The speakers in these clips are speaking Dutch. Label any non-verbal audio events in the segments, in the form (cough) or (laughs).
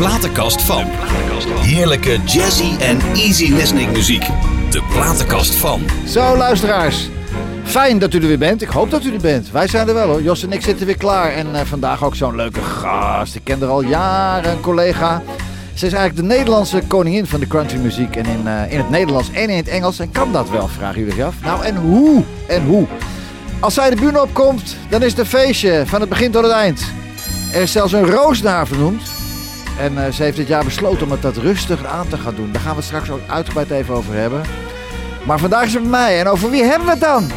platenkast van. Heerlijke jazzy en easy listening muziek. De platenkast van. Zo, luisteraars. Fijn dat u er weer bent. Ik hoop dat u er bent. Wij zijn er wel hoor. Jos en ik zitten weer klaar. En eh, vandaag ook zo'n leuke gast. Ik ken er al jaren, een collega. Ze is eigenlijk de Nederlandse koningin van de countrymuziek. En in, eh, in het Nederlands en in het Engels. En kan dat wel, vragen jullie zich af. Nou, en hoe? En hoe? Als zij de bühne opkomt, dan is het een feestje. Van het begin tot het eind. Er is zelfs een roos naar vernoemd. En eh, ze heeft dit jaar besloten om het dat rustiger aan te gaan doen. Daar gaan we het straks ook uitgebreid even over hebben. Maar vandaag is het bij mij. En over wie hebben we het dan?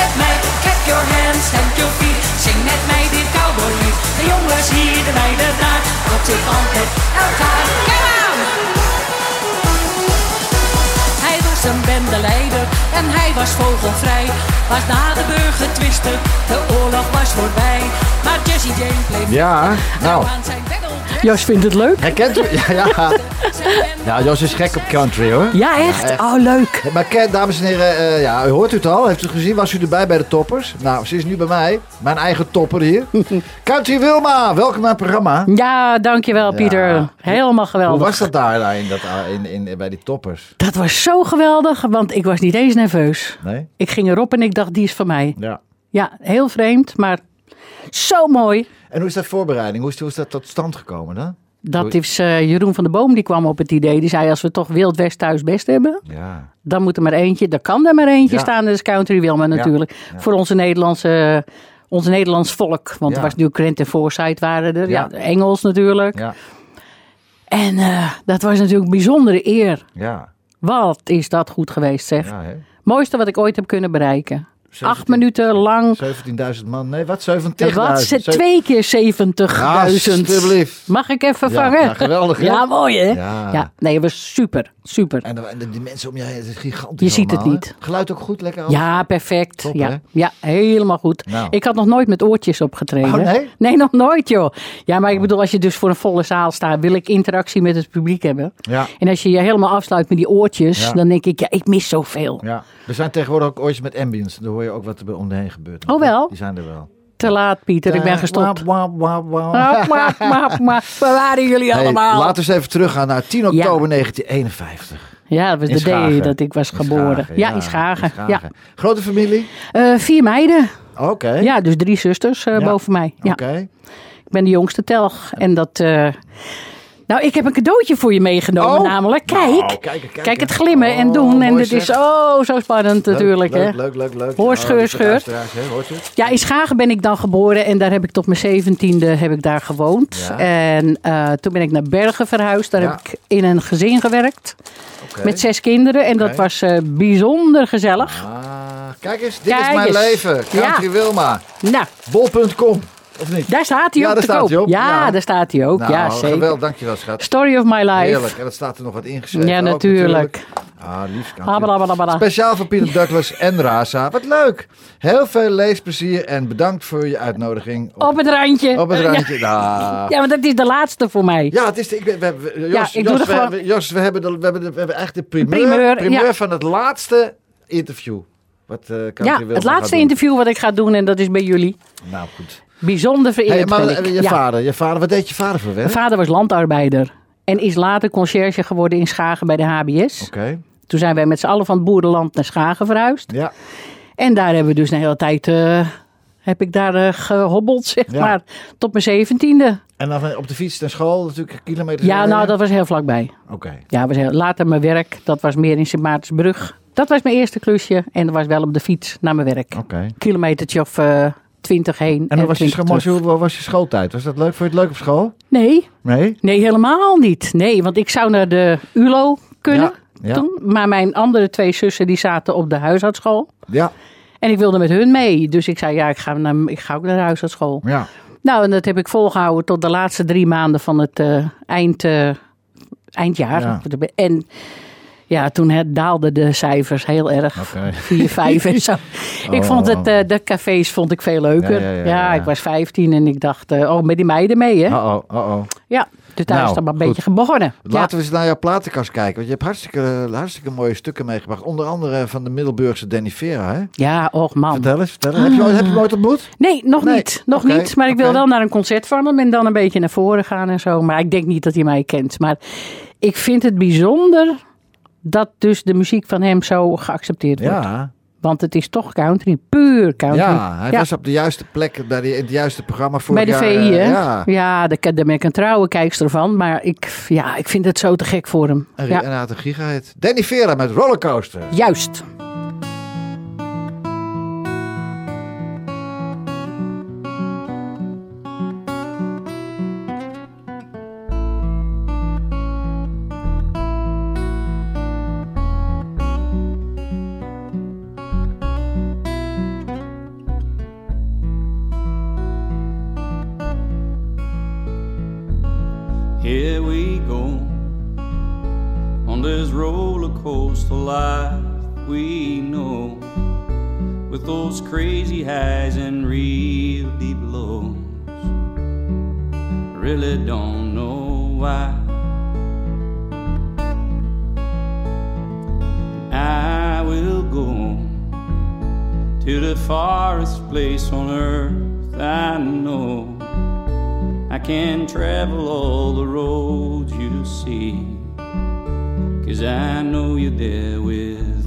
Met mij. Clap your hands, stamp your feet. Zing met mij dit cowboylied. De jongens hier, de meiden daar. Op zich altijd elkaar. Come on! Hij was een bendeleider en hij was vogelvrij. Was na de burgertwisten, de oorlog was voorbij. Maar Jesse James bleef Ja, nou. aan zijn battle. Jos vindt het leuk? Herkent u? Ja, ja. Jos is gek op country hoor. Ja, echt? echt. Oh, leuk. Maar ken, dames en heren, eh, ja, u hoort het al. Heeft u gezien? Was u erbij bij de toppers? Nou, ze is nu bij mij. Mijn eigen topper hier. (laughs) Country Wilma, welkom naar het programma. Ja, dankjewel Pieter. Ja. Helemaal geweldig. Hoe was dat daar, in dat, in, in, bij die toppers? Dat was zo geweldig, want ik was niet eens nerveus. Nee? Ik ging erop en ik dacht, die is van mij. Ja. Ja, heel vreemd, maar zo mooi. En hoe is dat voorbereiding? Hoe is, hoe is dat tot stand gekomen dan? Dat is eh, Jeroen van der Boom, die kwam op het idee. Die zei, als we toch Wild West thuis best hebben, Ja. dan moet er maar eentje. Dan kan er maar eentje Ja. staan. Dat is Country Wilma natuurlijk. ja. Voor onze Nederlandse... Ons Nederlands volk. Want er was natuurlijk Grant en Forsyth waren er. Ja. Ja. Engels natuurlijk. Ja. En eh, dat was natuurlijk een bijzondere eer. Ja. Wat is dat goed geweest, zeg. Mooiste wat ik ooit heb kunnen bereiken. 17 Acht minuten lang. 17.000 man. Nee, wat? 70.000? Dat was het twee keer 70.000. Ja, alsjeblieft. Mag ik even Ja, vangen? ja, geweldig, hè? Ja, mooi hè? Ja. Ja. nee, was super, super. En, de, en die mensen om je heen, het is gigantisch Je ziet het niet. hè? Geluid ook goed, lekker? Ja, perfect. Top, hè? ja. ja, helemaal goed. Nou. Ik had nog nooit met oortjes opgetreden. Oh, nee? Nee, nog nooit joh. Ja, maar ik bedoel, als je dus voor een volle zaal staat, wil ik interactie met het publiek hebben. Ja. En als je je helemaal afsluit met die oortjes, dan denk ik, ja, ik mis zoveel. Ja, er zijn tegenwoordig ook oortjes met ambience. Hoor je ook wat er om je heen gebeurt. Oh, wel? Die zijn er wel. Te laat, Pieter. Ik ben gestopt. Wap, (laughs) waar waren jullie Hey, allemaal? laten we eens even teruggaan naar 10 Ja. oktober 1951. Ja, dat was In de Schagen. day dat ik was In geboren. Schagen, ja, in Schagen. Ja. Grote familie? Eh, vier meiden. Oké. Ja, dus drie zusters eh, Ja. boven mij. Ja. Oké. Ik ben de jongste telg. En dat... eh, Nou, ik heb een cadeautje voor je meegenomen Oh. namelijk. Kijk, Nou, kijk, kijken. het glimmen en Oh, doen. En dit is oh, zo spannend natuurlijk. leuk, hè? Leuk, leuk, leuk. Hoor, scheur, het? Ja, in Schagen ben ik dan geboren en daar heb ik tot mijn zeventiende heb ik daar gewoond. Ja. En eh, toen ben ik naar Bergen verhuisd. Daar Ja. heb ik in een gezin gewerkt met zes kinderen. En dat was eh, bijzonder gezellig. Ah, kijk eens, dit is Kijk mijn eens. leven. Country Ja. Wilma. Nou, Bol.com, of niet? daar staat hij Ja, ook daar te staat koop. hij op. Ja, Ja. daar staat hij ook. Nou, ja, zeker. geweldig. Dankjewel, schat. Story of my life. Heerlijk. En dat staat er nog wat ingeschreven. Ja, ook natuurlijk. Ah, lief. Habalabalabala. Speciaal voor Peter Douglas en Raza. Wat leuk. Heel veel leesplezier en bedankt voor je uitnodiging. Op het randje. op het randje. Ja. Ja, want dat is de laatste voor mij. Ja, het is de, ik, we, we, Jos, Ja, ik doe Jos, we, gewoon- we- Jos, we hebben, de, we, hebben de, we hebben echt de primeur, primeur, primeur ja. van het laatste interview. Wat, eh Country Ja, het laatste interview wat ik ga doen en dat is bij jullie. Nou, goed. Bijzonder Hey, vereerd maar ben eh, je Ja. vader, je vader, wat deed je vader voor werk? Mijn vader was landarbeider en is later conciërge geworden in Schagen bij de HBS. Oké, Toen zijn wij met z'n allen van het boerenland naar Schagen verhuisd. ja. En daar hebben we dus een hele tijd, eh, heb ik daar eh, gehobbeld, (laughs) zeg Ja. maar, tot mijn zeventiende. En dan op de fiets naar school natuurlijk kilometers Ja, nou, dat was heel vlakbij. Oké. Ja, was heel, later mijn werk, dat was meer in Sint Maartensbrug. Dat was mijn eerste klusje en dat was wel op de fiets naar mijn werk. Oké. Kilometertje of twintig heen En hoe was, je, 20 scho- terug. hoe was je schooltijd? Was dat leuk? Vond je het leuk op school? Nee, Nee? nee, helemaal niet. Nee, want ik zou naar de ULO kunnen Ja, ja. toen. Maar mijn andere twee zussen die zaten op de huisartsschool. Ja. En ik wilde met hun mee. Dus ik zei, ja, ik ga, naar, ik ga ook naar de huisartsschool. Ja. Nou, en dat heb ik volgehouden tot de laatste drie maanden van het eh, eind, eh, eindjaar. Ja. En Ja, toen het, daalden de cijfers heel erg. 4, 5 (laughs) en zo. ik Oh, vond het, oh. eh, de cafés vond ik veel leuker. Ja, Ja, ja, ja, ja. ik was 15 en ik dacht, eh, oh, met die meiden mee, hè? Uh-oh, uh-oh. Ja, dus daar Nou, is het maar een goed. beetje begonnen. Ja. Laten we eens naar jouw platenkast kijken. Want je hebt hartstikke, hartstikke mooie stukken meegebracht. Onder andere van de Middelburgse Danny Vera. Hè? ja, och man. Vertel eens, vertel eens. Heb, je, ooit- heb je hem ooit ontmoet? Nee, nog Nee, niet. Nog niet. Maar ik wil wel naar een concert van hem en dan een beetje naar voren gaan en zo. Maar ik denk niet dat hij mij kent. Maar ik vind het bijzonder dat dus de muziek van hem zo geaccepteerd wordt. Ja, Want het is toch country, puur country. ja hij was op de juiste plek, bij die, in het juiste programma voor Bij de VI, jaar, hè? eh, ja. ja daar, daar ben ik een trouwe kijkster van. Maar ik, ja, ik vind het zo te gek voor hem. En, Ja, en had een. Danny Vera met Rollercoaster. juist. Roller coaster life we know, with those crazy highs and real deep lows. Really don't know why. I will go to the farthest place on earth I know. I can travel all the roads you see. Cause I know you're there with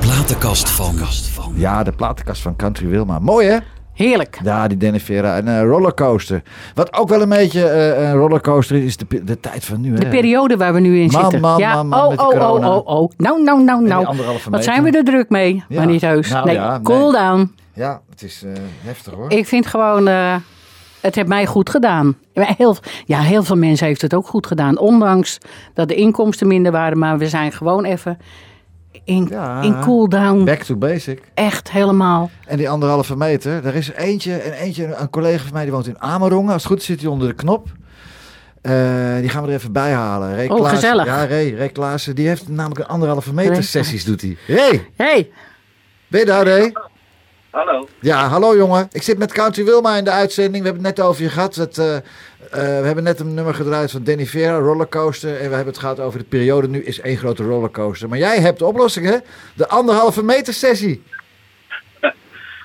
platenkast van. Ja, de platenkast van Country Wilma. Mooi hè? Heerlijk. Ja, die Danny Vera. En een rollercoaster. Wat ook wel een beetje eh, een rollercoaster is, is de, de tijd van nu. De hè? periode waar we nu in Man, zitten. man, ja. man, man, oh, met oh, corona. oh, oh, oh. Nou, nou, nou, nou. anderhalve Wat meter. zijn we er druk mee, Ja. maar niet heus. Nou nee, ja, nee. cool down. Ja, het is eh, heftig hoor. Ik vind gewoon, eh, het heeft mij goed gedaan. Maar Heel, ja, heel veel mensen heeft het ook goed gedaan. Ondanks dat de inkomsten minder waren. Maar we zijn gewoon even in, Ja. in cool down. Back to basic. Echt helemaal. En die anderhalve meter, er is er eentje, en eentje, een collega van mij die woont in Amerongen. Als het goed is zit hij onder de knop. Eh, die gaan we er even bij halen. Ray Oh, Klaassen. gezellig. Ja, Ray, Ray Klaassen, die heeft namelijk een anderhalve meter Ray sessies doet hij. Ray, hey, ben je daar Ray? Hallo. Ja, hallo jongen. Ik zit met Country Wilma in de uitzending. We hebben het net over je gehad. Eh, eh, we hebben net een nummer gedraaid van Danny Vera, Rollercoaster. En we hebben het gehad over de periode. Nu is één grote rollercoaster. Maar jij hebt de oplossing, hè? De anderhalve meter sessie. (laughs)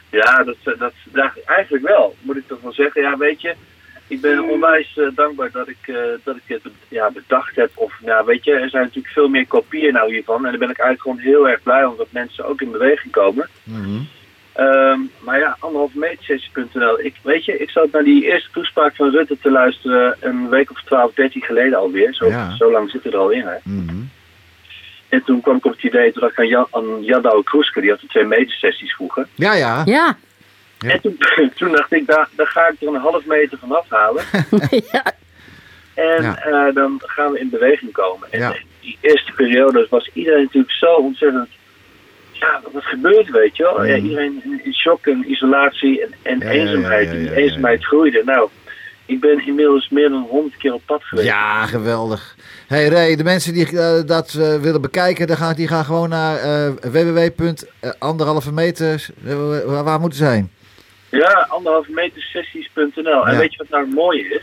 Ja, dat, eh, dat, dat, eigenlijk wel, moet ik toch wel zeggen. Ja, weet je, ik ben onwijs eh, dankbaar dat ik, eh, dat ik het ja, bedacht heb. Of, ja, weet je, er zijn natuurlijk veel meer kopieën nou hiervan. En daar ben ik eigenlijk gewoon heel erg blij om dat mensen ook in beweging komen. Ehm, maar ja, anderhalve metersessie.nl. Ik, weet je, ik zat naar die eerste toespraak van Rutte te luisteren een week of 12, 13 geleden alweer. Zo, Ja. zo lang zit het er al in, hè. Mhm. En toen kwam ik op het idee, toen dacht ik aan, Jan, aan Jadouwe Kroeske, die had de twee metersessies vroeger. Ja, ja. ja. En toen, (laughs) toen dacht ik, daar, daar ga ik er een half meter van afhalen. (laughs) ja. En Ja. eh, dan gaan we in beweging komen. En Ja. die eerste periode was iedereen natuurlijk zo ontzettend... Ja, wat gebeurt, weet je wel? Ja, Mhm. iedereen in- shock en isolatie en, en Ja, eenzaamheid. ja, eenzaamheid groeide. Nou, ik ben inmiddels meer dan honderd keer op pad geweest. Ja, geweldig. Hey Ray, de mensen die eh, dat eh, willen bekijken, die gaan, die gaan gewoon naar eh www.anderhalve meter. eh, waar, waar moeten ze zijn? Ja, anderhalve meter sessies.nl. En weet je wat nou het mooie is?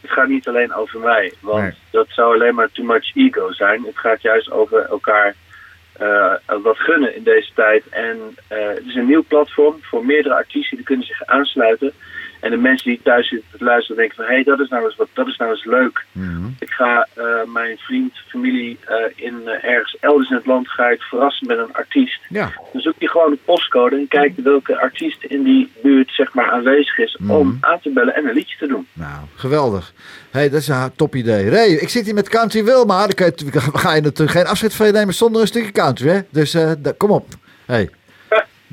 Het gaat niet alleen over mij, want Nee. dat zou alleen maar too much ego zijn. Het gaat juist over elkaar eh, wat gunnen in deze tijd. En eh, het is een nieuw platform voor meerdere artiesten die kunnen zich aansluiten. En de mensen die thuis zitten te luisteren denken van... hé, hey, dat is nou eens wat, dat is nou eens leuk. Ik ga eh, mijn vriend, familie eh, in eh, ergens elders in het land ga ik verrassen met een artiest. Ja. Dan zoek je gewoon de postcode en kijk welke artiest in die buurt zeg maar aanwezig is om aan te bellen en een liedje te doen. Nou, geweldig. hey, dat is een top idee. Ray, ik zit hier met Country Wilma. Dan kan je, (laughs) ga je natuurlijk geen afscheid van je nemen zonder een stukje country, hè? Dus kom op. Hey.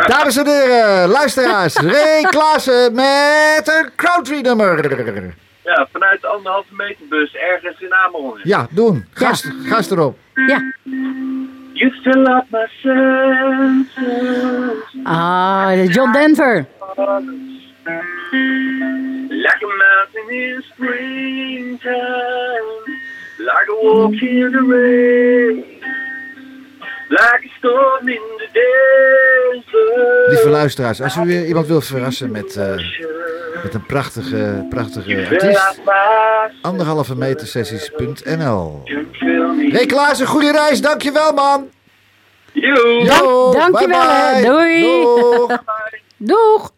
Dames en heren, luisteraars. Ray Klaassen met een country nummer. Ja, vanuit de anderhalve meter bus ergens in Amerongen. Ja, doen. Gast, gast erop. ja. You fill up my senses Ah, John Denver. like a mountain in springtime, like a walk in the rain, like a storm in the desert. Lieve luisteraars, als u weer iemand wil verrassen met, eh, met een prachtige, prachtige artiest, anderhalve meter sessies.nl. Me. Ray Klaassen, goede reis. Dankjewel, man. Yo, dankjewel, bye bye. doei. Doeg. Doeg.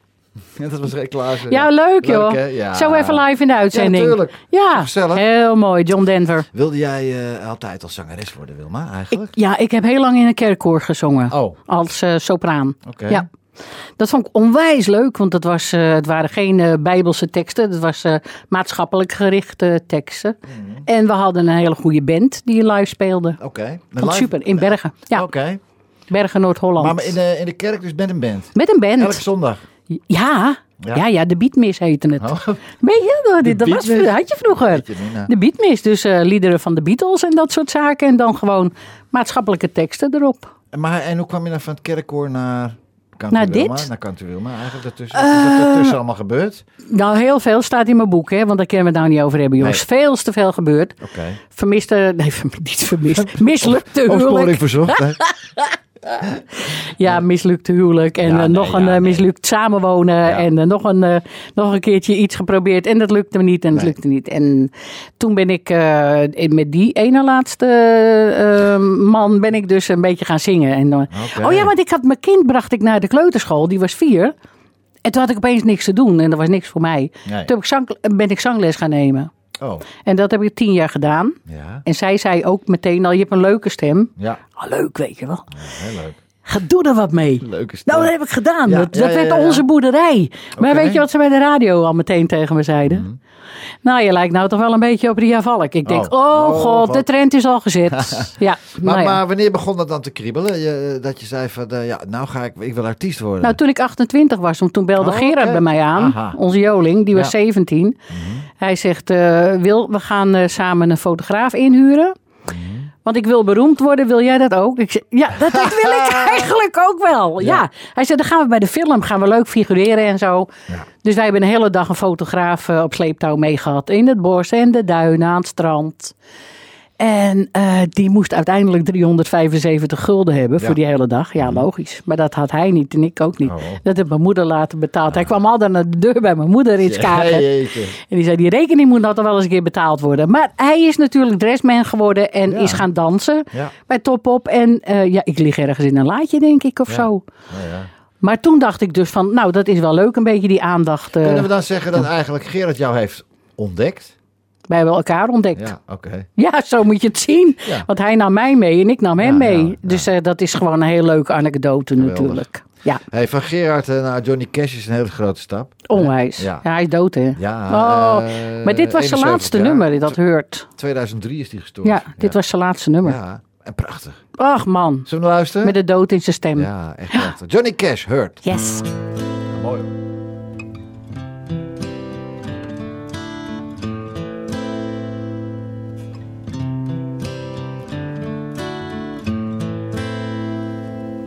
Ja, dat was. Ja, leuk joh. Ja. Zo even live in de uitzending. Ja, natuurlijk. Ja, Gezellig. heel mooi. John Denver. Wilde jij eh, altijd als zangeres worden, Wilma, Ik, eigenlijk? ja, ik heb heel lang in een kerkkoor gezongen. Oh. Als eh, sopraan. Oké. Ja. Dat vond ik onwijs leuk, want het, was, eh, het waren geen bijbelse teksten. Het was maatschappelijk gerichte teksten. Mhm. En we hadden een hele goede band die live speelde. Oké. Live- super, in Bergen. Ja, Oké. Bergen, Noord-Holland. Maar in de, in de kerk dus met een band? Met een band. Elke zondag? Ja. Ja? Ja. ja, de Beatmis heette het. Oh. Weet je, dat, dat was, had je vroeger. Weet je niet, nou. De Beatmis, dus eh, liederen van de Beatles en dat soort zaken. En dan gewoon maatschappelijke teksten erop. Maar, en hoe kwam je dan van het kerkkoor naar Country Naar Wilma? dit? Naar Wilma eigenlijk daartussen. Wat is er daartussen allemaal gebeurd? Nou, heel veel staat in mijn boek, hè, want daar kunnen we het nou niet over hebben, jongens. Veel te veel gebeurd. Oké. Vermiste, nee, niet vermist. (laughs) Mislukte Opsporing huwelijk. verzocht. (laughs) Ja, mislukt huwelijk en Ja, eh, nee, nog een ja, eh, nee. mislukt samenwonen Ja. en eh, nog, een, eh, nog een keertje iets geprobeerd en dat lukte me niet en dat lukte niet. En toen ben ik eh, in- met die ene laatste eh, man ben ik dus een beetje gaan zingen. En, Oké. Oh ja, want ik had mijn kind bracht ik naar de kleuterschool, die was vier. En toen had ik opeens niks te doen en dat was niks voor mij. Toen heb ik zang, ben ik zangles gaan nemen. Oh, En dat heb ik tien jaar gedaan. ja. En zij zei ook meteen al, je hebt een leuke stem. Ja, Oh, leuk, weet je wel. heel leuk. Ga, doe er wat mee. Nou, dat heb ik gedaan. Ja, dat ja, dat ja, werd onze boerderij. Maar weet je wat ze bij de radio al meteen tegen me zeiden? Mhm. Nou, je lijkt nou toch wel een beetje op Ria Valk. Ik denk, Oh. oh, Oh, god, wat. de trend is al gezet. (laughs) ja, Maar, nou maar wanneer begon dat dan te kriebelen? Je, dat je zei van, eh, ja, nou ga ik, ik wil artiest worden. Nou, toen ik 28 was, toen belde Oh, Gerard bij mij aan. Aha. Onze Joling, die was Ja. Mhm. 17. Hij zegt, eh, Wil, we gaan eh, samen een fotograaf inhuren. Want ik wil beroemd worden, wil jij dat ook? Ik zeg, ja, dat, dat wil ik (laughs) eigenlijk ook wel. Ja. Hij zei, dan gaan we bij de film, gaan we leuk figureren en zo. Ja. Dus wij hebben een hele dag een fotograaf eh, op sleeptouw meegehad. In het bos en de duinen, aan het strand. En eh, die moest uiteindelijk 375 gulden hebben Ja. voor die hele dag. Ja, logisch. Maar dat had hij niet en ik ook niet. Oh. Dat heb mijn moeder laten betaald. Hij kwam altijd naar de deur bij mijn moeder in Skagen. Jeetje. En die zei, die rekening moet toch wel eens een keer betaald worden. Maar hij is natuurlijk dressman geworden en Ja. is gaan dansen Ja. bij Top Op. En eh, ja, ik lig ergens in een laadje, denk ik, of Ja. zo. Nou ja. Maar toen dacht ik dus van, nou, dat is wel leuk, een beetje die aandacht. eh, Kunnen we dan zeggen dat eigenlijk Gerard jou heeft ontdekt? Hebben elkaar ontdekt. Ja. Ja, oké. zo moet je het zien. Ja. Want hij nam mij mee en ik nam hem Ja, mee. ja, ja. Dus eh, dat is gewoon een heel leuke anekdote Geweldig. natuurlijk. Ja, Hey, van Gerard eh, naar Johnny Cash is een hele grote stap. onwijs. Ja. Ja. hij is dood, hè? Ja, Oh, eh, maar dit was zijn 71 laatste jaar. nummer, dat heurt. 2003 is die gestorven. Ja, dit was zijn laatste nummer. Ja, en prachtig. Ach man, Zullen we luisteren? met de dood in zijn stem. Ja, echt prachtig. Johnny Cash, Hurt. Yes. Mooi.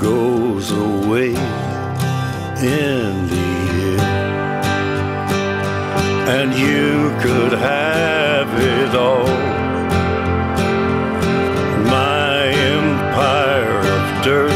goes away in the end. And you could have it all. My empire of dirt.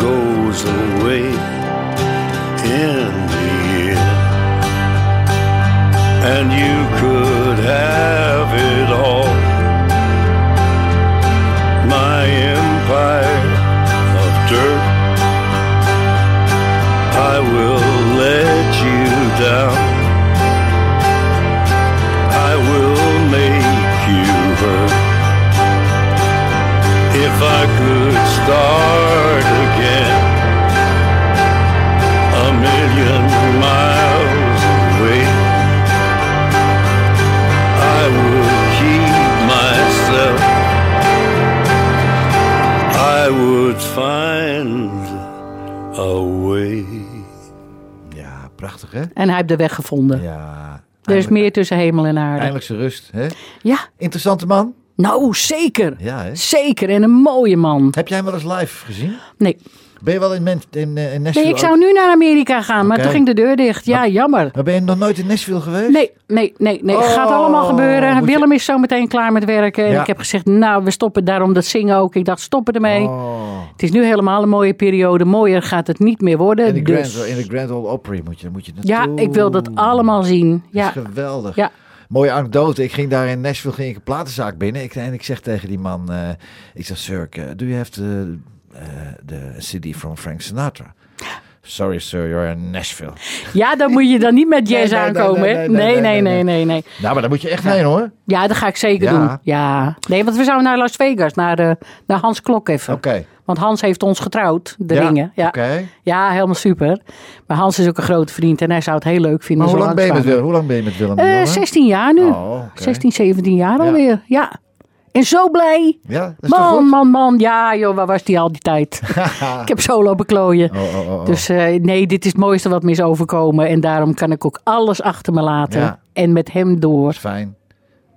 goes away in the end. And you could have it all. My empire of dirt. I will let you down. I will make you hurt. If I could start find a way. Ja, prachtig hè? En hij heeft de weg gevonden. Ja. Er is meer tussen hemel en aarde. Eindelijk zijn rust, hè? Ja. Interessante man. Nou, zeker. Ja, hè? Zeker. En een mooie man. Heb jij hem wel eens live gezien? Nee. Ben je wel in, eh, in, Nashville? Nee, ik zou nu naar Amerika gaan, maar toen ging de deur dicht. Ja, jammer. Maar ben je nog nooit in Nashville geweest? Nee, nee, nee. nee. Gaat allemaal oh, gebeuren. Willem is zo meteen klaar met werken. En ik heb gezegd, nou, we stoppen daarom dat zingen ook. Ik dacht, stoppen ermee. Oh. Het is nu helemaal een mooie periode. Mooier gaat het niet meer worden. In de, dus. Grand, in de Grand Ole Opry moet je, moet je Ja, ik wil dat allemaal zien. Dat Ja, is geweldig. Ja. Mooie anekdote. Ik ging daar in Nashville ging ik een platenzaak binnen. Ik, en ik zeg tegen die man, eh, ik zeg, sir, eh, do you have the, eh, the CD from Frank Sinatra? Sorry sir, you're in Nashville. ja dan moet je dan niet met (laughs) jazz Nee, aankomen. nee, nee, Nee, nee, nee. Nou, maar daar moet je echt heen hoor. Ja, dat ga ik zeker Ja. doen. Ja. Nee, want we zouden naar Las Vegas, naar, de, naar Hans Klok even. Oké. Want Hans heeft ons getrouwd, de Ja, ringen. Ja. Ja, helemaal super. Maar Hans is ook een grote vriend en hij zou het heel leuk vinden. Maar hoe lang, ben je met. Willem? hoe lang ben je met Willem? Eh, Jongen? 16 jaar nu. Oh, oké. 16, 17 jaar Ja. alweer. Ja. En zo blij. Ja, is Man, man, man. Ja, joh, waar was die al die tijd? (laughs) ik heb zo lopen klooien. Oh, oh, oh, oh. Dus eh, nee, dit is het mooiste wat me is overkomen. En daarom kan ik ook alles achter me laten. Ja. En met hem door. Fijn.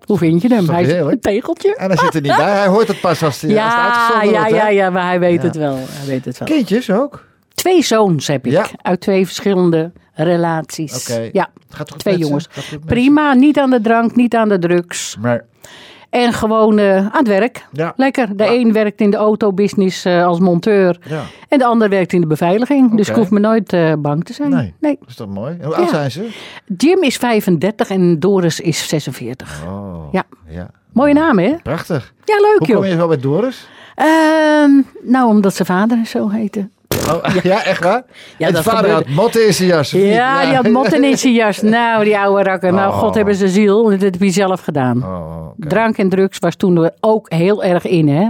Hoe vind je hem? Hij is een tegeltje. En hij zit er niet bij. Hij hoort het pas als, hij als het Ja, uitgezonden ja, wordt. ja, ja, maar hij weet Ja. het wel. Hij weet het wel. Kindjes ook? Twee zoons heb ik. Ja. Uit twee verschillende relaties. Oké. Ja, Gaat toch twee jongens. Goed Prima, niet aan de drank, niet aan de drugs. Maar, En gewoon eh, aan het werk. ja. Lekker. De Ja. een werkt in de autobusiness eh, als monteur. ja. En de ander werkt in de beveiliging. Dus ik hoef me nooit eh, bang te zijn. Nee. nee. Dat is toch mooi? En hoe oud zijn ze? Jim is 35 en Doris is 46. Oh, Ja. ja. Mooie naam, hè? Prachtig. Ja, leuk Hoe joh. kom je zo bij Doris? Ehm, nou, omdat zijn vader zo heette. Oh, (laughs) ja. echt waar? Ja, en dat vader gebeurde. had motten in zijn jas. Ja, die had motten in zijn jas. (laughs) Nou, die oude rakker. Nou, Oh. god hebben ze ziel. Dat heb hij zelf gedaan. Oh. Drank en drugs was toen ook heel erg in, hè?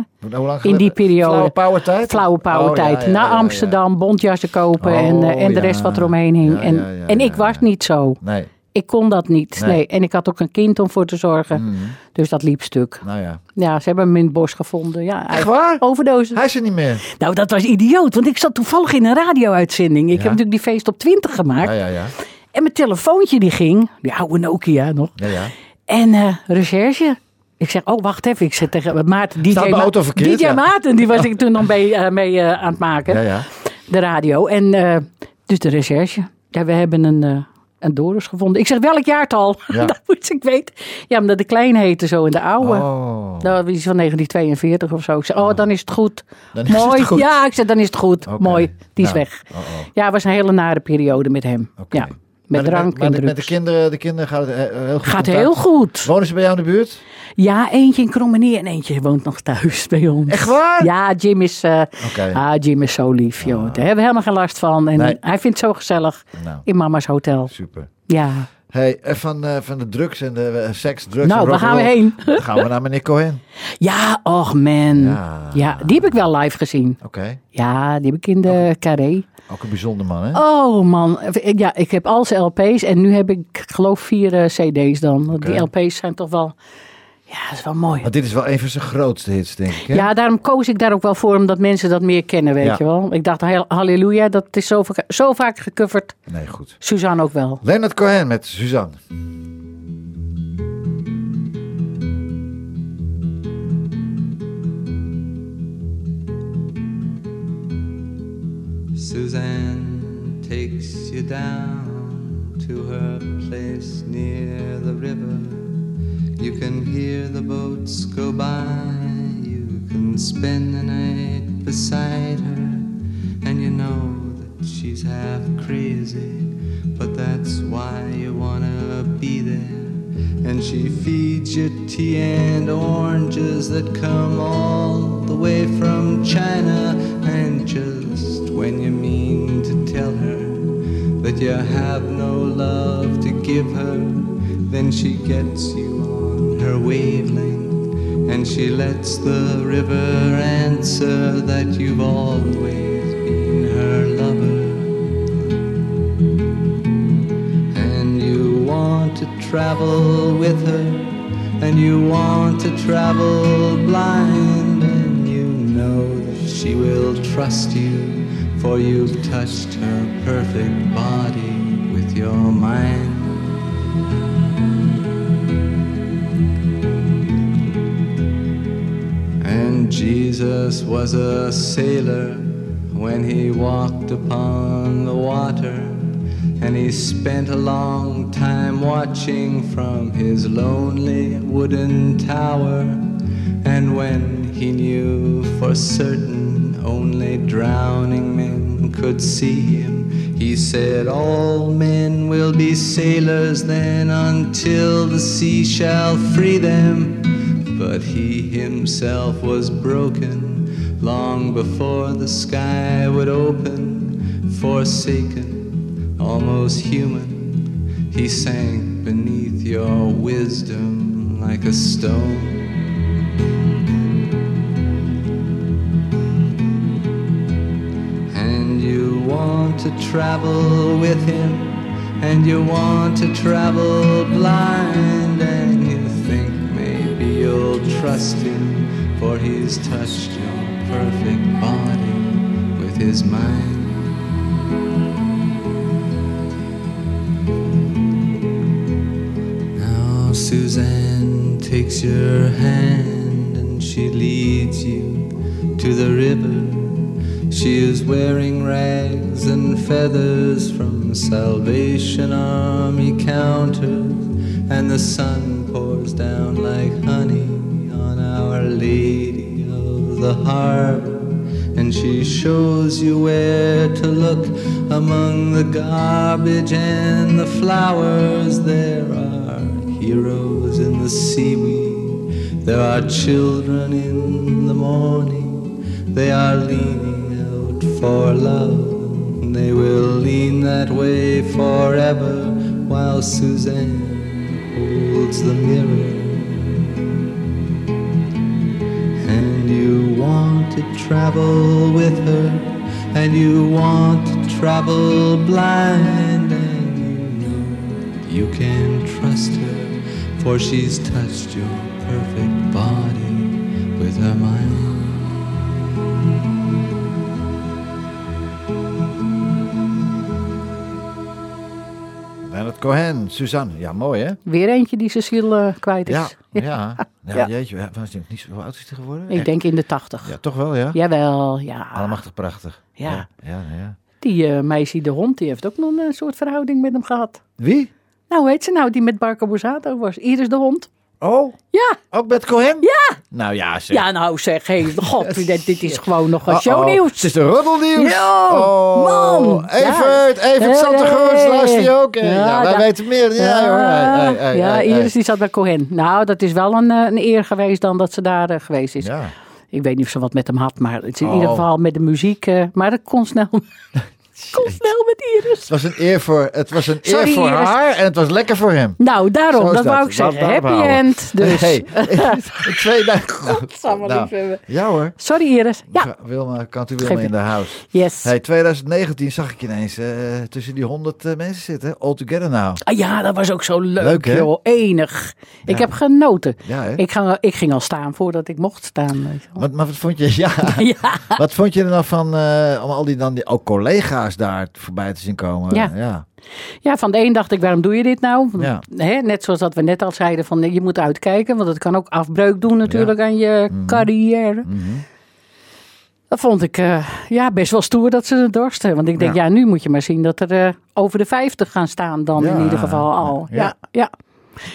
In die periode. Flauwe power tijd? Flauwe power Oh, ja, Naar. Amsterdam, bontjassen kopen Oh, en, eh, en de rest wat er omheen hing. En en ik was niet zo. Nee. Ik kon dat niet. Nee. Nee. En ik had ook een kind om voor te zorgen. Mhm. Dus dat liep stuk. Nou ja. Ja, ze hebben hem in het bos gevonden. Ja, Echt waar? Overdosis. Hij is er niet meer. Nou, dat was idioot. Want ik zat toevallig in een radio-uitzending. Ik Ja. heb natuurlijk die feest op 20 gemaakt. Ja, ja, ja. En mijn telefoontje die ging. Die oude Nokia nog. ja, ja. En eh, recherche. Ik zeg, oh, wacht even. Ik zeg tegen Maarten, DJ, Staat auto verkeerd, DJ. Maarten, die was ik toen nog mee, eh, mee eh, aan het maken. ja, ja. De radio. En eh, dus de recherche. Ja, we hebben een, eh een Doris gevonden. Ik zeg, welk jaartal? (laughs) Ja. dat moest ik weten. Ja, omdat de klein heette zo in de oude. Oh. Dat was iets van 1942 of zo. Ik zeg, oh, dan is het goed. Dan is het Mooi. goed. Ja, ik zeg, dan is het goed. Mooi. Die is Nou, weg. oh, oh. Ja, het was een hele nare periode met hem. Ja, met Maar de- drank en de- Met de kinderen, de kinderen gaat het he- heel goed. Gaat contact? heel goed. Wonen ze bij jou in de buurt? Ja, eentje in Krommenie en eentje woont nog thuis bij ons. Echt waar? Ja, Jim is, eh, Oké. ah, Jim is zo lief, joh. Daar hebben we helemaal geen last van. En Nee. hij vindt het zo gezellig Nou, in mama's hotel. super. Ja. Hey, eh, van, eh, van de drugs en de eh, seks, drugs Nou, waar gaan we heen? Dan (laughs) gaan we naar meneer Cohen. Ja, och man. Ja. Ja. die heb ik wel live gezien. Oké. Ja, die heb ik in de Carré. Ook een bijzonder man, hè? Oh man, ja, ik heb al zijn LP's en nu heb ik geloof vier eh, CD's dan. Die. LP's zijn toch wel, ja, dat is wel mooi. Want dit is wel een van zijn grootste hits, denk ik. Hè? Ja, daarom koos ik daar ook wel voor, omdat mensen dat meer kennen, weet Ja. je wel. Ik dacht, hal- halleluja, dat is zo, vaak- zo vaak gecoverd. Nee, goed. Suzanne ook wel. Leonard Cohen met Suzanne. Suzanne takes you down to her place near the river. You can hear the boats go by. You can spend the night beside her. And you know that she's half crazy. But that's why you wanna be there. And she feeds you tea and oranges that come all the way from China. And just when you mean to tell her that you have no love to give her, then she gets you on her wavelength. And she lets the river answer that you've always want to travel with her, and you want to travel blind, and you know that she will trust you, for you've touched her perfect body with your mind. And Jesus was a sailor when he walked upon the water and he spent a long time watching from his lonely wooden tower. And when he knew for certain only drowning men could see him, he said, All men will be sailors then until the sea shall free them. But he himself was broken long before the sky would open, forsaken, almost human. He sank beneath your wisdom like a stone. And you want to travel with him, and you want to travel blind, and you think maybe you'll trust him, for he's touched your perfect body with his mind. Suzanne takes your hand and she leads you to the river. She is wearing rags and feathers from Salvation Army counters, and the sun pours down like honey on Our Lady of the Harbor. And she shows you where to look among the garbage and the flowers. There are heroes in the seaweed, there are children in the morning, they are leaning out for love. They will lean that way forever while Suzanne holds the mirror. And you want to travel with her, and you want to travel blind, and you know you can trust her, for she's touched your perfect body with her mind. Leonard Cohen, Suzanne. Ja, mooi hè? Weer eentje die Cecile eh, kwijt is. Ja, (laughs) ja. ja. Ja. jeetje, was die niet zo oud is hij geworden? Ik denk in de tachtig. Ja, toch wel, ja? Jawel, ja. Allemachtig prachtig. Ja. Ja, ja, ja. Die eh meisje de hond, die heeft ook nog een soort verhouding met hem gehad. Wie? Nou, hoe heet ze nou, die met Barco Borsato was? Iris de hond. Oh, Ja, ook met Cohen? ja. Nou ja, zeg. Ja, nou zeg, hé, (laughs) god, dit, dit is gewoon nog een Oh, oh, shownieuws. Het is de roddelnieuws. Ja, oh, man. Evert, Evert Hey, Santegroens, hey. luister je ook? hè? Ja, Ja, wij weten meer. Ja, hoor. Hey, hey, hey, ja hey, Iris hey. die zat bij Cohen. Nou, dat is wel een, eh, een eer geweest dan dat ze daar eh, geweest is. Ja. Ik weet niet of ze wat met hem had, maar het is in Oh. ieder geval met de muziek. eh, maar dat kon snel, (laughs) kon snel met Iris. Het was een eer voor, het was een eer voor Iris. haar en het was lekker voor hem. Nou, daarom, dat wou ik zeggen. Happy houden. end. Dus. Hey, (laughs) twee dagen. Godsamme Nou, liefhebben. ja hoor. Sorry Iris. Ja, Wilma, kant u Wilma in de house. yes. Hey, 2019 zag ik ineens eh, tussen die 100 eh, mensen zitten. All together now. Ah, ja, dat was ook zo leuk, Leuk, hè? joh. Enig. Ik heb genoten. Ja, hè? Ik, ga, ik ging al staan voordat ik mocht staan. weet je maar wat vond je, (laughs) ja, Ja. wat vond je er nou van eh, om al die, dan die ook collega's daar voorbij te zien komen? Ja. ja. ja, van de een dacht ik, waarom doe je dit nou? Ja. Hè, net zoals dat we net al zeiden, van, je moet uitkijken. Want het kan ook afbreuk doen natuurlijk aan je carrière. Mhm. Dat vond ik eh, ja, best wel stoer dat ze het dorsten. Want ik denk, ja, nu moet je maar zien dat er eh, over de 50 gaan staan dan in ieder geval al. Ja. Ja.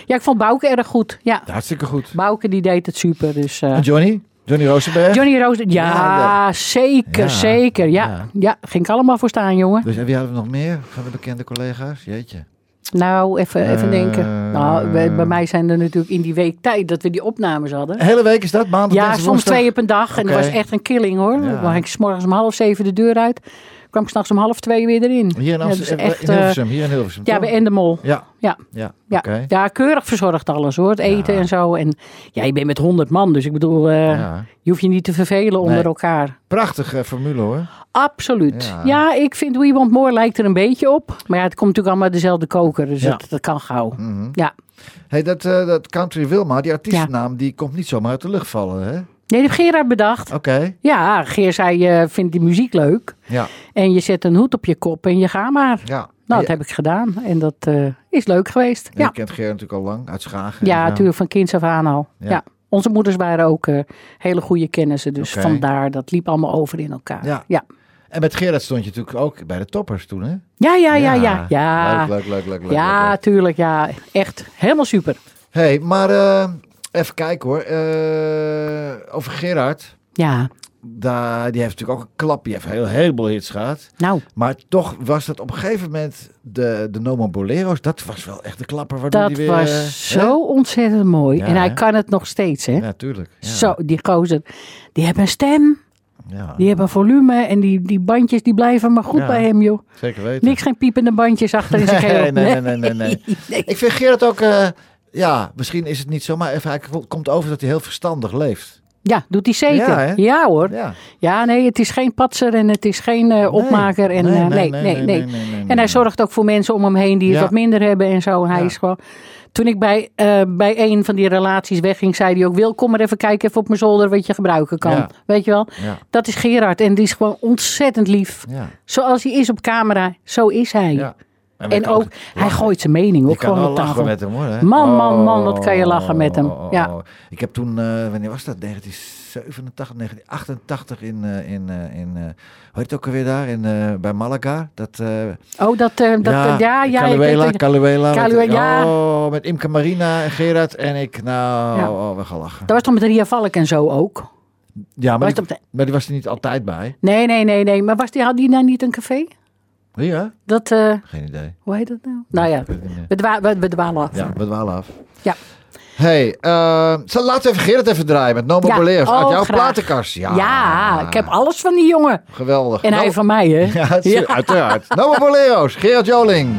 Ja, ik vond Bouke erg goed. Ja, Hartstikke goed. Bouke die deed het super. Dus, eh, En Johnny? Johnny Rosenberg? Johnny Roos, ja, Ja, zeker, Ja, zeker. Ja, ja. ja. ging ik allemaal voor staan, jongen. Dus en wie hadden we nog meer van de bekende collega's? Jeetje. Nou, even, even Eh, denken. Nou, bij, bij mij zijn er natuurlijk in die week tijd dat we die opnames hadden. De hele week is dat? Maandag, Ja, soms woensdag? twee op een dag. En dat was echt een killing hoor. Dan ging ik 's morgens om half zeven de deur uit. Kwam ik s'nachts om half twee weer erin. Hier in, Ja, dus echt, in eh, Hilversum. Hier in Hilversum. Ja, bij Endemol. Ja, Ja, ja. ja. keurig verzorgd alles hoor. Het eten en zo. En ja, je bent met honderd man. Dus ik bedoel, eh, Ja. je hoeft je niet te vervelen onder Nee. elkaar. Prachtige formule hoor. Absoluut. Ja. Ik vind We Want More lijkt er een beetje op. Maar ja, het komt natuurlijk allemaal dezelfde koker. Dus dat, dat kan gauw. Mhm. Ja. Hey, dat, eh, dat Country Wilma, die artiestennaam, die komt niet zomaar uit de lucht vallen, hè? Nee, dat heeft Gerard bedacht. Oké, Ja, Geer zei, je vindt die muziek leuk. ja, En je zet een hoed op je kop en je gaat maar. ja. Nou, dat heb ik gedaan. En dat eh, is leuk geweest. Je Ja, kent Geer natuurlijk al lang, uit Schagen. ja natuurlijk van kinds af aan al. Ja. Ja. Onze moeders waren ook eh, hele goede kennissen. Dus vandaar, dat liep allemaal over in elkaar. Ja. ja. En met Gerard stond je natuurlijk ook bij de toppers toen, hè? Ja, ja, ja, ja. Ja, Leuk, leuk, leuk, leuk, leuk, ja leuk, leuk. tuurlijk. Ja, echt helemaal super. hey, maar eh, even kijken hoor. Eh, over Gerard. Ja, Daar, die heeft natuurlijk ook een klap. Die heeft heel heleboel hits gehad. nou, Maar toch was dat op een gegeven moment de, de Nomo Bolero's. Dat was wel echt de klapper. Waardoor dat die weer, was eh, zo ontzettend mooi. Ja, en hij hè? kan het nog steeds, hè? hè? Ja. Zo, die gozer. Die hebben een stem, Ja, die hebben volume en die, die bandjes die blijven maar goed Ja. bij hem, joh. zeker weten. Niks geen piepende bandjes achter in zijn (laughs) Nee, keel. nee, nee, nee, nee, (laughs) nee. Ik vind Gerard ook... eh, ja, misschien is het niet zo, maar even, hij komt over dat hij heel verstandig leeft. Ja, doet hij zeker. Ja? Ja, hoor. Ja. Ja, nee, het is geen patser en het is geen eh, opmaker. En, nee, eh, nee, nee, nee, En hij zorgt ook voor mensen om hem heen die het Ja. wat minder hebben en zo. En hij is gewoon... Toen ik bij, eh, bij een van die relaties wegging, zei hij ook... Wil, kom maar even kijken even op mijn zolder wat je gebruiken kan. Weet je wel? Dat is Gerard en die is gewoon ontzettend lief. Zoals hij is op camera, zo is hij. En ook, hij gooit zijn mening ook gewoon op tafel. met hem hoor. Hè? Man, man, man, wat kan je lachen met hem. Oh, oh, Ja. oh. Ik heb toen, eh, wanneer was dat? 1987, 1988 in, eh, in, eh, in hoe heet het ook alweer daar? In, bij Malaga. Dat, Oh, dat, dat, ja, ja, ja, ik Caluela, Caluela. met- ja. Oh, met Imke Marina en Gerard en ik. Nou, Ja. oh, we gaan lachen. dat was toch met Ria Valk en zo ook? Ja, maar Was die, de- maar die was er niet altijd bij. Nee, nee, nee, nee. Maar was die, had die nou niet een café? Ja? Dat, eh, Geen idee. hoe heet dat nou? Nou ja, we, dwa we, dwalen af. Ja, we dwalen af. Ja. Hey, zal- laten we even Gerard even draaien met Nomo Ja, Boleros uit oh, jouw graag. platenkast. Ja, Ja, ik heb alles van die jongen. Geweldig. En hij No- van mij, hè? (laughs) Ja, het is- uiteraard. Nomo Boleros, Gerard Joling.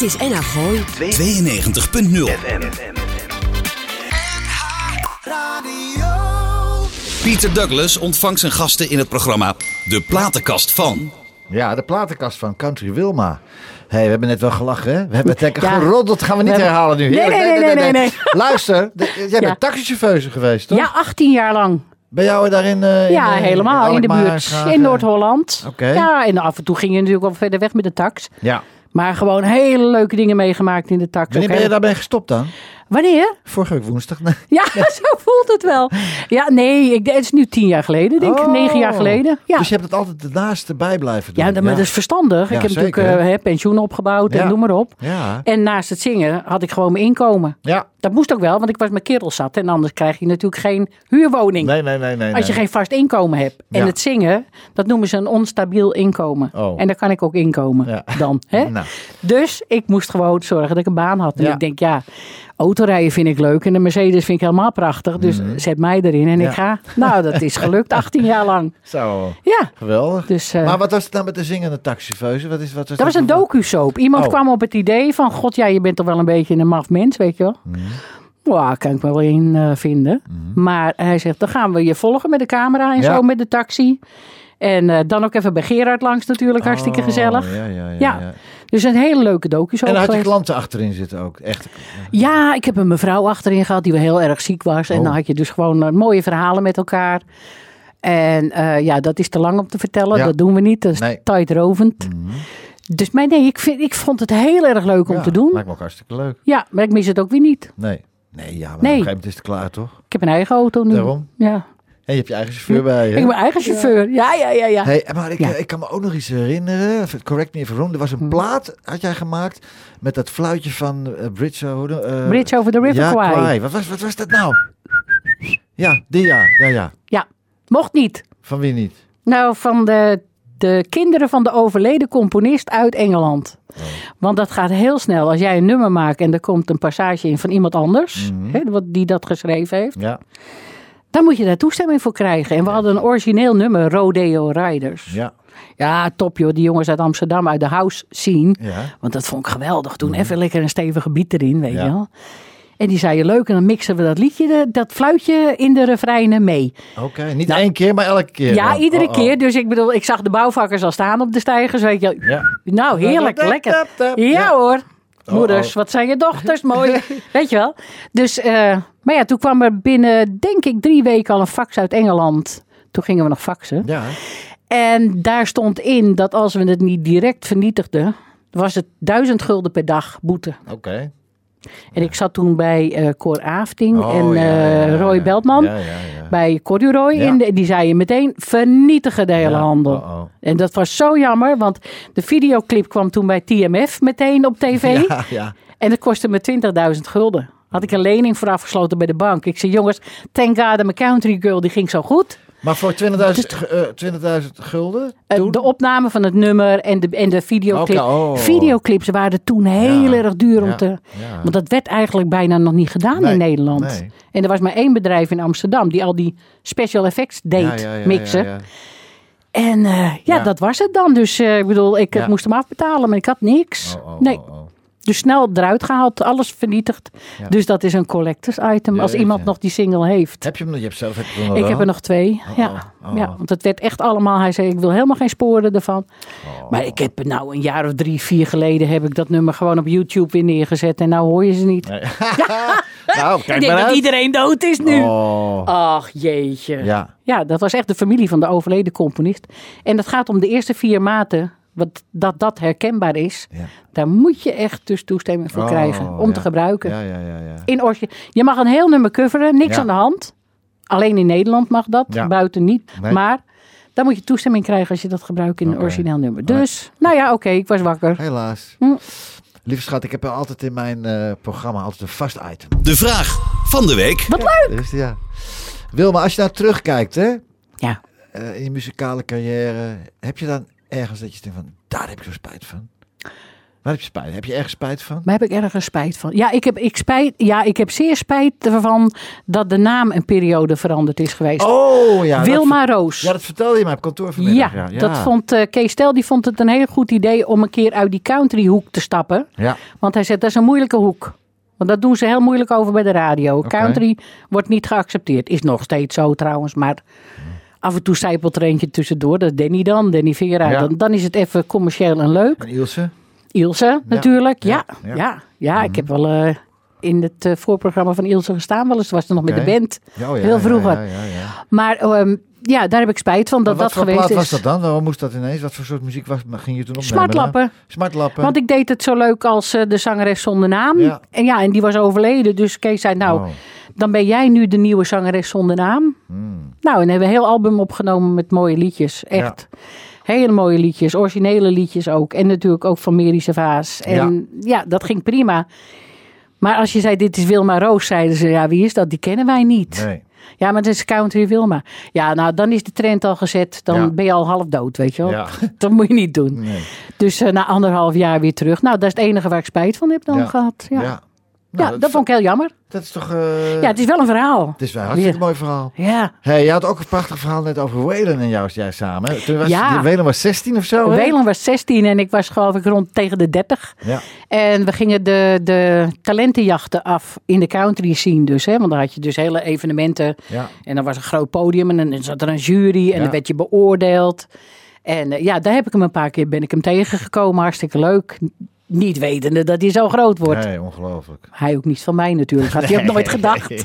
Dit is NH Gooi 92.0 FM. Radio. Pieter Douglas ontvangt zijn gasten in het programma De Platenkast van. Ja, de Platenkast van Country Wilma hey, we hebben net wel gelachen, hè? We hebben het lekker Ja. geroddeld. Gaan we niet We herhalen nu. Nee, nee, nee, nee, nee. Luister, (laughs) jij bent taxichauffeur geweest, toch? Ja, 18 jaar lang. Ben jou daarin? in, Ja, eh, helemaal. In de buurt. In Noord-Holland. Oké. Ja, en af en toe ging je natuurlijk wel verder weg met de tax. Ja. Maar gewoon hele leuke dingen meegemaakt in de tax. Wanneer ben je daarbij gestopt dan? Wanneer? Vorige week woensdag. (laughs) Ja, (laughs) zo voelt het wel. Ja, nee, ik, het is nu tien jaar geleden, denk ik. Oh. Negen jaar geleden. Ja, Dus je hebt het altijd ernaast erbij blijven doen. ja, dat, maar dat is verstandig. Ja, ik heb zeker. natuurlijk eh, hè, pensioen opgebouwd en noem maar op. Ja. En naast het zingen had ik gewoon mijn inkomen. Ja. Dat moest ook wel, want ik was mijn kerel zat. En anders krijg je natuurlijk geen huurwoning. Nee, nee, nee, nee. Als je nee. geen vast inkomen hebt. En het zingen, dat noemen ze een onstabiel inkomen. Oh. En daar kan ik ook inkomen dan. Hè? (laughs) Nou. Dus ik moest gewoon zorgen dat ik een baan had. En ik denk, ja, autorijden vind ik leuk. En de Mercedes vind ik helemaal prachtig. Dus zet mij erin en Mhm. Ja. ik ga. Nou, dat is gelukt (laughs) 18 jaar lang. Zo, Ja, geweldig. dus... eh, maar wat was het dan met de zingende taxichauffeur? Wat is, wat was dat was een docu-soap. Iemand Oh. kwam op het idee van... God, ja, je bent toch wel een beetje een maf mens, weet je wel. Mhm. Ja, kan ik wel in eh, vinden. Maar hij zegt, dan gaan we je volgen met de camera en Ja. zo met de taxi. En eh, dan ook even bij Gerard langs natuurlijk, hartstikke Oh, gezellig. Ja, ja, ja. Ja. Dus een hele leuke docu-soap En had je klanten achterin zitten ook. Echt. Ja, ik heb een mevrouw achterin gehad die wel heel erg ziek was. En Oh. dan had je dus gewoon eh, mooie verhalen met elkaar. En eh, ja, dat is te lang om te vertellen. Ja. Dat doen we niet. Dat is Nee. Mhm. tijdrovend. Dus maar nee, ik, vind, ik vond het heel erg leuk om Ja, te doen. Lijkt me ook hartstikke leuk. Ja, maar ik mis het ook weer niet. Nee. Nee, ja, maar Nee. op een gegeven moment is het klaar, toch? Ik heb een eigen auto nu. Daarom. Ja. En je hebt je eigen chauffeur bij je. Ik heb mijn eigen chauffeur. Ja, ja, ja, ja. Hey, maar ik, Ja. eh, ik kan me ook nog iets herinneren. Correct me if I'm wrong. Er was een plaat, had jij gemaakt, met dat fluitje van eh, Bridge, eh, Bridge over the River ja, Kwai. Kwai. Wat was, wat was dat nou? Ja, die ja, ja, ja. Ja, mocht niet. Van wie niet? Nou, van de, de kinderen van de overleden componist uit Engeland. Oh. Want dat gaat heel snel. Als jij een nummer maakt en er komt een passage in van iemand anders, Mhm. hè, die dat geschreven heeft, Ja, dan moet je daar toestemming voor krijgen. En we hadden een origineel nummer, Rodeo Riders. ja, Ja, top joh, die jongens uit Amsterdam, uit de house scene. ja. Want dat vond ik geweldig toen. Even lekker een stevige beat erin, weet Mhm. Ja. je wel. En die zei je leuk en dan mixen we dat liedje, de- dat fluitje in de refreinen mee. Oké, niet één keer, maar elke keer. Ja, dan. iedere Oh, oh. keer. Dus ik bedoel, ik zag de bouwvakkers al staan op de stijgers. Weet je, Ja. nou, heerlijk, lekker. Ja. hoor. Moeders, oh. wat zijn je dochters, mooi. (laughs) Weet je wel. Dus, eh, maar ja, toen kwam er binnen, denk ik, drie weken al een fax uit Engeland. Toen gingen we nog faxen. Ja, En daar stond in dat als we het niet direct vernietigden, was het duizend gulden per dag boete. oké. En ik zat toen bij eh Cor Afting Oh, en eh, ja, ja, Roy. Beltman. Bij Corduroy. En de- die zei je meteen vernietigen de hele handel. oh, oh. En dat was zo jammer, want de videoclip kwam toen bij TMF meteen op tv. En dat kostte me 20.000 gulden. Had ik een lening voor afgesloten bij de bank. Ik zei, jongens, thank God, mijn country girl, die ging zo goed. Maar voor 20.000 ge- eh, 20.000 gulden Eh, toen? de opname van het nummer en de, en de videoclip. Oké, oh. Videoclips waren toen heel Ja, erg duur om ja, te... ja. Want dat werd eigenlijk bijna nog niet gedaan Nee, in Nederland. nee. En er was maar één bedrijf in Amsterdam die al die special effects deed mixen. En eh, ja, dat was het dan. Dus ik bedoel, ik moest hem afbetalen, maar ik had niks. Oh, oh, nee. Oh, oh. Dus snel eruit gehaald, alles vernietigd. Ja. Dus dat is een collectors item als iemand nog die single heeft. Heb je hem nog? Je hebt zelf heb je hem nog Ik heb er nog twee. Oh, ja. oh, oh. ja, want het werd echt allemaal. Hij zei: Ik wil helemaal geen sporen ervan. Oh. Maar ik heb nou een jaar of drie, vier geleden. heb ik dat nummer gewoon op YouTube weer neergezet. En nou hoor je ze niet. Nee. (laughs) nou, ik kijk denk maar dat uit. iedereen dood is nu. Oh. Ach jeetje. Ja. Ja, dat was echt de familie van de overleden componist. En het gaat om de eerste vier maten. Wat, dat dat herkenbaar is. Ja. Daar moet je echt dus toestemming voor Oh, krijgen. Om ja. te gebruiken. Ja, ja, ja, ja. In je mag een heel nummer coveren, niks Ja. aan de hand. Alleen in Nederland mag dat, Ja. buiten niet. Nee. Maar dan moet je toestemming krijgen als je dat gebruikt in een Oké. origineel nummer. Dus, nou ja, oké, ik was wakker. Helaas. Hm. Lieve schat, ik heb altijd in mijn eh, programma altijd een vast item. De vraag van de week. Wat leuk! Dus ja. Wilma, als je nou terugkijkt hè, Ja. eh, in je muzikale carrière, heb je dan ergens dat je denkt van, daar heb ik zo spijt van? Waar heb je spijt? Heb je ergens spijt van? Waar heb ik ergens spijt van? Ja, ik heb, ik spijt, ja, ik heb zeer spijt ervan dat de naam een periode veranderd is geweest. Oh ja. Wilma Roos. Ja, dat vertelde je mij op kantoor Ja, vanmiddag. Ja, dat vond eh, Kees Stel, die vond het een heel goed idee om een keer uit die countryhoek te stappen. Ja. Want hij zegt, dat is een moeilijke hoek. Want dat doen ze heel moeilijk over bij de radio. Country wordt niet geaccepteerd. Is nog steeds zo trouwens, maar af en toe zijpelt er eentje tussendoor. Dat is Danny dan, Danny Vera. Ja. Dan, dan is het even commercieel en leuk. En Ilse? Ilse natuurlijk, ja. ja. Ja, ja, ik heb wel eh, in het eh, voorprogramma van Ilse gestaan. Wel eens was er nog met de band. Oh ja, heel ja, vroeger. Ja, ja, ja. Maar ehm, ja, daar heb ik spijt van dat wat dat geweest is. was dat dan? Waarom moest dat ineens? Wat voor soort muziek was, ging je toen opnemen? Smartlappen. Smartlappen. Want ik deed het zo leuk als eh, de zangeres zonder naam. Ja. En ja, en die was overleden. Dus Kees zei, nou, Oh. dan ben jij nu de nieuwe zangeres zonder naam. Hmm. Nou, en hebben we een heel album opgenomen met mooie liedjes. Echt. Hele mooie liedjes, originele liedjes ook. En natuurlijk ook van Merische Vaas. En ja. dat ging prima. Maar als je zei, dit is Wilma Roos, zeiden ze, ja, wie is dat? Die kennen wij niet. Nee. Ja, maar het is Country Wilma. Ja, nou, dan is de trend al gezet. Dan Ja. ben je al half dood, weet je wel. Ja. (laughs) Dat moet je niet doen. Nee. Dus eh, na anderhalf jaar weer terug. Nou, dat is het enige waar ik spijt van heb dan Ja. gehad. Ja, Ja. ja. Nou, dat, vond ik heel jammer. Dat is toch... eh, ja, het is wel een verhaal. Het is wel een hartstikke mooi verhaal. Ja. Hey, je had ook een prachtig verhaal net over Waylon en jou, jij samen. Toen was, Ja. Waylon was 16 of zo? Welen was 16 en ik was geloof ik rond tegen de 30. Ja. En we gingen de, de talentenjachten af in de country scene dus. Hè? Want dan had je dus hele evenementen. Ja. En dan was een groot podium en dan zat er een jury en Ja. dan werd je beoordeeld. En eh, ja, daar heb ik hem een paar keer ben ik hem tegengekomen. Hartstikke leuk. Niet wetende dat hij zo groot wordt. Nee, ongelooflijk. Hij ook niet van mij natuurlijk. Had hij ook nooit gedacht. (laughs)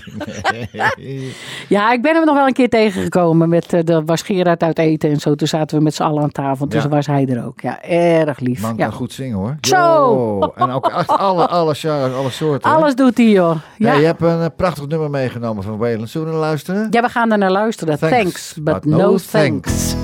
Nee. Ja, ik ben hem nog wel een keer tegengekomen. Met, eh er was Gerard uit eten en zo. Toen zaten we met z'n allen aan tafel. Dus Ja. was hij er ook. Ja, erg lief. Man ja. kan goed zingen, hoor. Zo. En ook echt alle, alle genres, alle soorten. hè? Alles doet hij, joh. Ja. Je hebt een eh, prachtig nummer meegenomen van Waylon. Zullen we naar luisteren? ja, we gaan er naar luisteren. Thanks, Thanks, but, but no, no thanks.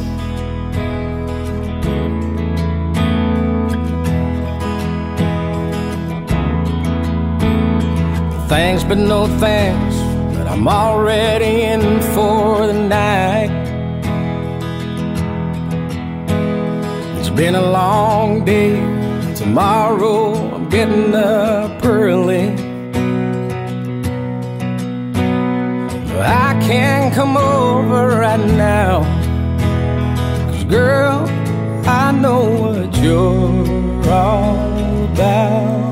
Thanks, but no thanks. But I'm already in for the night. It's been a long day. Tomorrow I'm getting up early. But I can't come over right now. Cause girl, I know what you're all about.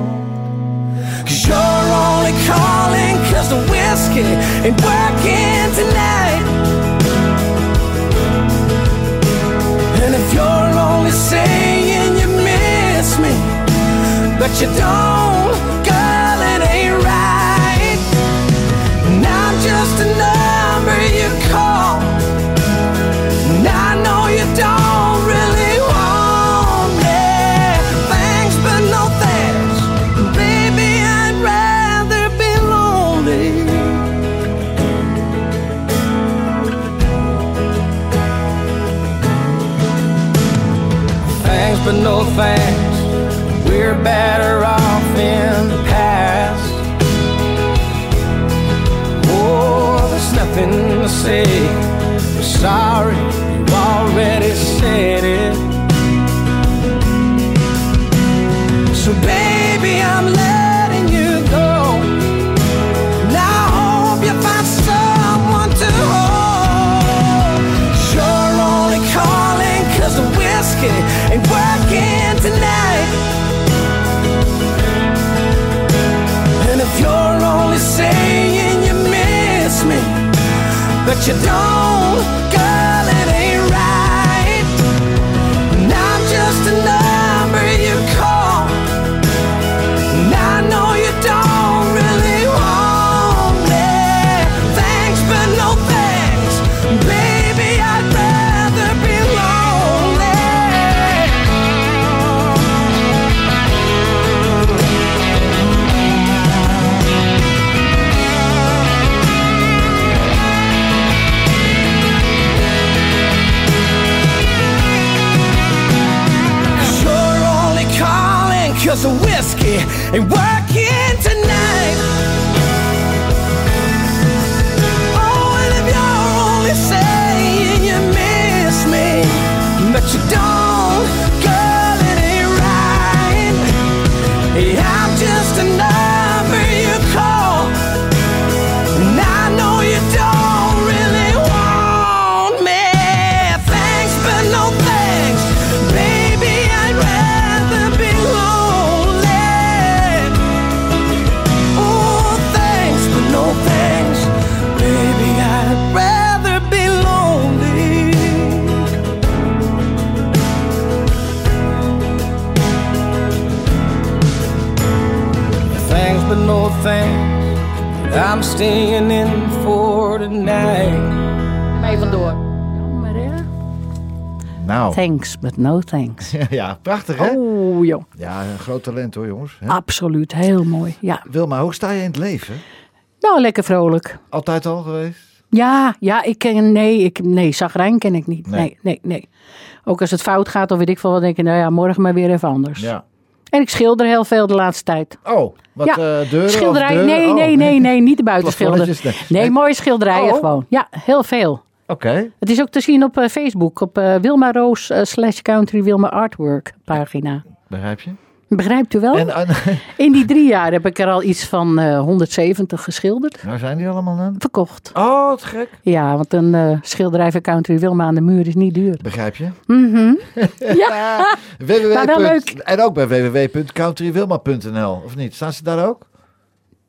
You're only calling cause the whiskey ain't working tonight. And if you're only saying you miss me, but you don't, but. We're better off in the past. Oh, there's nothing to say. We're sorry, you already said it. So, baby, I'm you don't, cause the whiskey ain't working tonight. Oh, and if you're only saying you miss me, but you don't, I'm staying in for tonight. Mee vandoor. Jammer hè? Nou, Thanks, but no thanks. (laughs) ja, prachtig hè? Oh joh, Ja, een groot talent hoor jongens. Hè? absoluut. Heel mooi. Ja. Wilma, hoe sta je in het leven? Nou, lekker vrolijk. Altijd al geweest? Ja, ja, ik ken, nee, ik, nee, zagrijn ken ik niet. Nee. Nee. nee, nee, Ook als het fout gaat of weet ik veel wat, denk ik, nou ja, morgen maar weer even anders. Ja. En ik schilder heel veel de laatste tijd. Oh, wat Ja, eh, deuren? Schilderij, deuren? nee, Oh, nee, nee, nee, niet de buitenschilder. Nee, nee. mooie schilderijen Oh. gewoon. Ja, heel veel. Oké. Het is ook te zien op eh, Facebook, op eh, Wilma Roos slash Country Wilma Artwork pagina. Begrijp je? Begrijpt u wel? En eh, (laughs) In die drie jaar heb ik er al iets van eh 170 geschilderd. waar zijn die allemaal dan? Verkocht. Oh, wat gek. Ja, want een eh, schilderij van Country Wilma aan de muur is niet duur. Begrijp je? Mhm. (laughs) ja. (laughs) www. Maar wel leuk. En ook bij www.countrywilma.nl, of niet? Staan ze daar ook?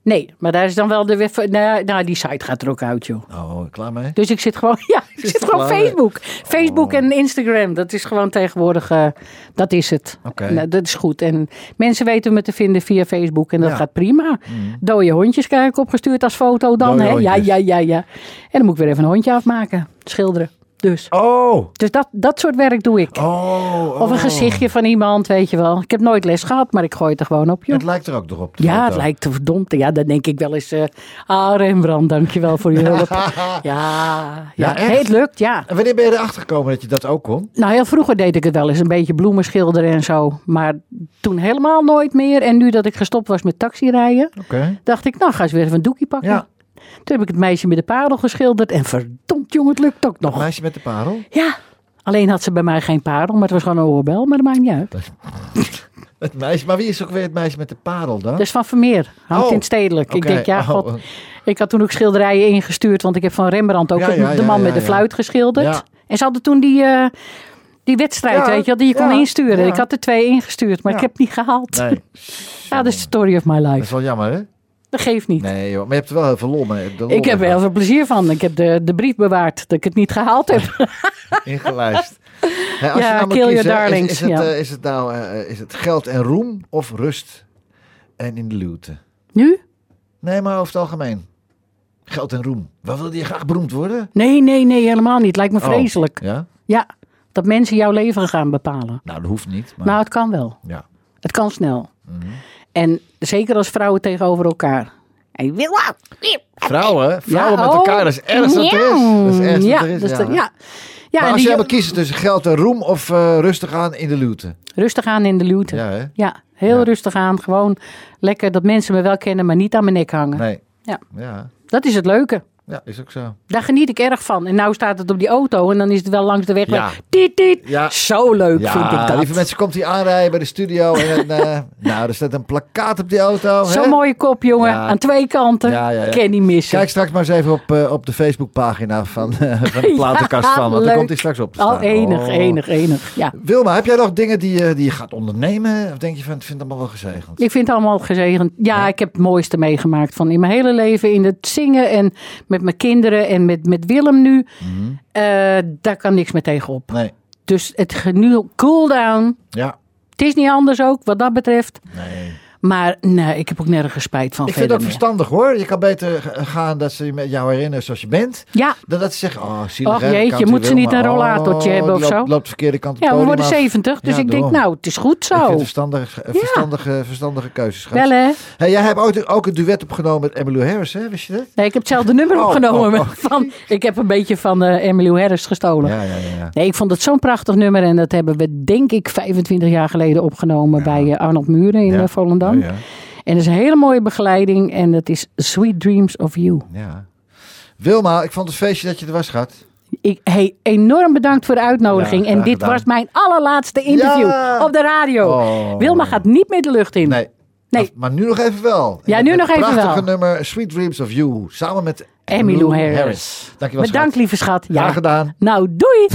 Nee, maar daar is dan wel de... Nou, nou, die site gaat er ook uit, joh. Oh, klaar mee? Dus ik zit gewoon, (laughs) ja, ik Zit gewoon mee? Facebook. Facebook en Instagram, dat is gewoon tegenwoordig, eh, dat is het. Oké. Nou, dat is goed. En mensen weten me te vinden via Facebook en dat Ja. gaat prima. Dode hondjes krijg ik opgestuurd als foto dan, Dode hè? Ja, ja, ja, ja. En dan moet ik weer even een hondje afmaken, schilderen. Dus, Oh, dus dat, dat soort werk doe ik. oh, Of een oh. gezichtje van iemand, weet je wel. Ik heb nooit les gehad, maar ik gooi het er gewoon op, joh. Het lijkt er ook nog op. Ja, foto. het lijkt er verdomd. Ja, dan denk ik wel eens. eh ah, Rembrandt, dankjewel voor je hulp. (laughs) ja, ja. Ja, echt? Het lukt, ja. En wanneer ben je erachter gekomen dat je dat ook kon? Nou, heel vroeger deed ik het wel eens, een beetje bloemen schilderen en zo. Maar toen helemaal nooit meer. En nu dat ik gestopt was met taxirijden, Oké. dacht ik, nou, ga eens weer even een doekje pakken. Ja. Toen heb ik het meisje met de parel geschilderd. En verdomd, jongen, het lukt ook nog. Meisje met de parel? Ja. Alleen had ze bij mij geen parel, maar het was gewoon een oorbel. Maar dat maakt niet uit. (laughs) Het meisje, maar wie is ook weer het meisje met de parel dan? Dat is van Vermeer. Hangt Oh, in het stedelijk. Ik denk, ja, Oh. god. Ik had toen ook schilderijen ingestuurd, want ik heb van Rembrandt ook Ja, het- ja, de man ja, met de fluit geschilderd. En ze hadden toen die, eh, die wedstrijd, weet je wel, die je kon insturen. Ik had er twee ingestuurd, maar ik heb het niet gehaald. Nee, (laughs) Ja, dat is de story of my dat life. is wel jammer, hè? Dat geeft niet. Nee, joh. Maar je hebt er wel heel veel lol mee. Ik heb er heel veel plezier van. Ik heb de, de brief bewaard dat ik het niet gehaald heb. (laughs) ingelijst. (laughs) Als Ja, je nou kill your kiezen, is- darlings, Is, het, ja. eh, is het nou eh, is het geld en roem of rust en in de luwte? nu? Nee, maar over het algemeen. Geld en roem. Wat wilde je graag beroemd worden? Nee, nee, nee, helemaal niet. Lijkt me Oh, vreselijk. Ja? Ja, dat mensen jouw leven gaan bepalen. Nou, dat hoeft niet. Maar Nou, het kan wel. ja. Het kan snel. Mhm. En zeker als vrouwen tegenover elkaar. En wil Vrouwen, vrouwen Ja, met oh. elkaar, dat is ergste wat er is. Dat is ergste ja, is. ja. dat- ja. Ja, maar als jij moet kiezen tussen geld en roem of eh, rustig aan in de luwte. rustig aan in de luwte. Ja, hè? Ja, heel rustig aan. Gewoon lekker dat mensen me wel kennen, maar niet aan mijn nek hangen. Nee. Ja. Ja, Dat is het leuke. Ja is ook zo. Daar geniet ik erg van. En nou staat het op die auto en dan is het wel langs de weg. Ja. Tiet, tiet. Ja. Zo leuk Ja, vind ik dat. lieve mensen, komt hij aanrijden bij de studio. En, eh, (laughs) nou, er staat een plakkaat op die auto. Zo'n mooie kop, jongen. Aan twee kanten. Ja. Ken niet missen. Kijk straks maar eens even op, eh, op de Facebookpagina van, eh, van de (laughs) platenkast van. Want daar komt hij straks op te staan. Al enig, Oh. enig, enig. Ja. Wilma, heb jij nog dingen die, je- die je gaat ondernemen? Of denk je van, het vind het allemaal wel gezegend? Ik vind het allemaal gezegend. Ja, ik heb het mooiste meegemaakt van in mijn hele leven. In het zingen en met mijn kinderen en met, met Willem nu. Mhm. Eh, daar kan niks meer tegenop. Nee. Dus het nu cool down. Ja. Het is niet anders ook wat dat betreft. Nee. Maar nee, ik heb ook nergens spijt van Ik vind meer. verstandig hoor. Je kan beter gaan dat ze je met jou herinneren zoals je bent. Ja, Dan dat ze zeggen, oh zielig Och jeetje, moet ze niet een rollatortje Oh, hebben of zo? loopt de verkeerde kant op ja we worden af. 70. Dus ik denk, nou, het is goed Ik vind zo. het verstandig, eh, verstandige, verstandige keuzes. Wel hè? Jij hebt ook, ook een duet opgenomen met Emmylou Harris, hè? Wist je dat? Nee, ik heb hetzelfde nummer Oh, opgenomen. oh. (laughs) Van, ik heb een beetje van eh Emily Harris gestolen. Ja, ja, ja. Nee, ik vond het zo'n prachtig nummer. En dat hebben we denk ik 25 jaar geleden opgenomen bij eh, Arnold Muren in Ja. Ja, ja. En dat is een hele mooie begeleiding. En dat is Sweet Dreams of You. ja. Wilma, ik vond het feestje dat je er was, schat. Ik, hey, enorm bedankt voor de uitnodiging. Ja, en dit gedaan. was mijn allerlaatste interview Ja. op de radio. Oh. Wilma gaat niet meer de lucht in. Nee. Nee. Maar, maar nu nog even wel. Ja, En nu nog even prachtige wel. nummer Sweet Dreams of You. Samen met Emmylou Emmylou Harris. Dankjewel, Bedankt, schat. lieve schat. Ja. Graag gedaan. Nou, doei.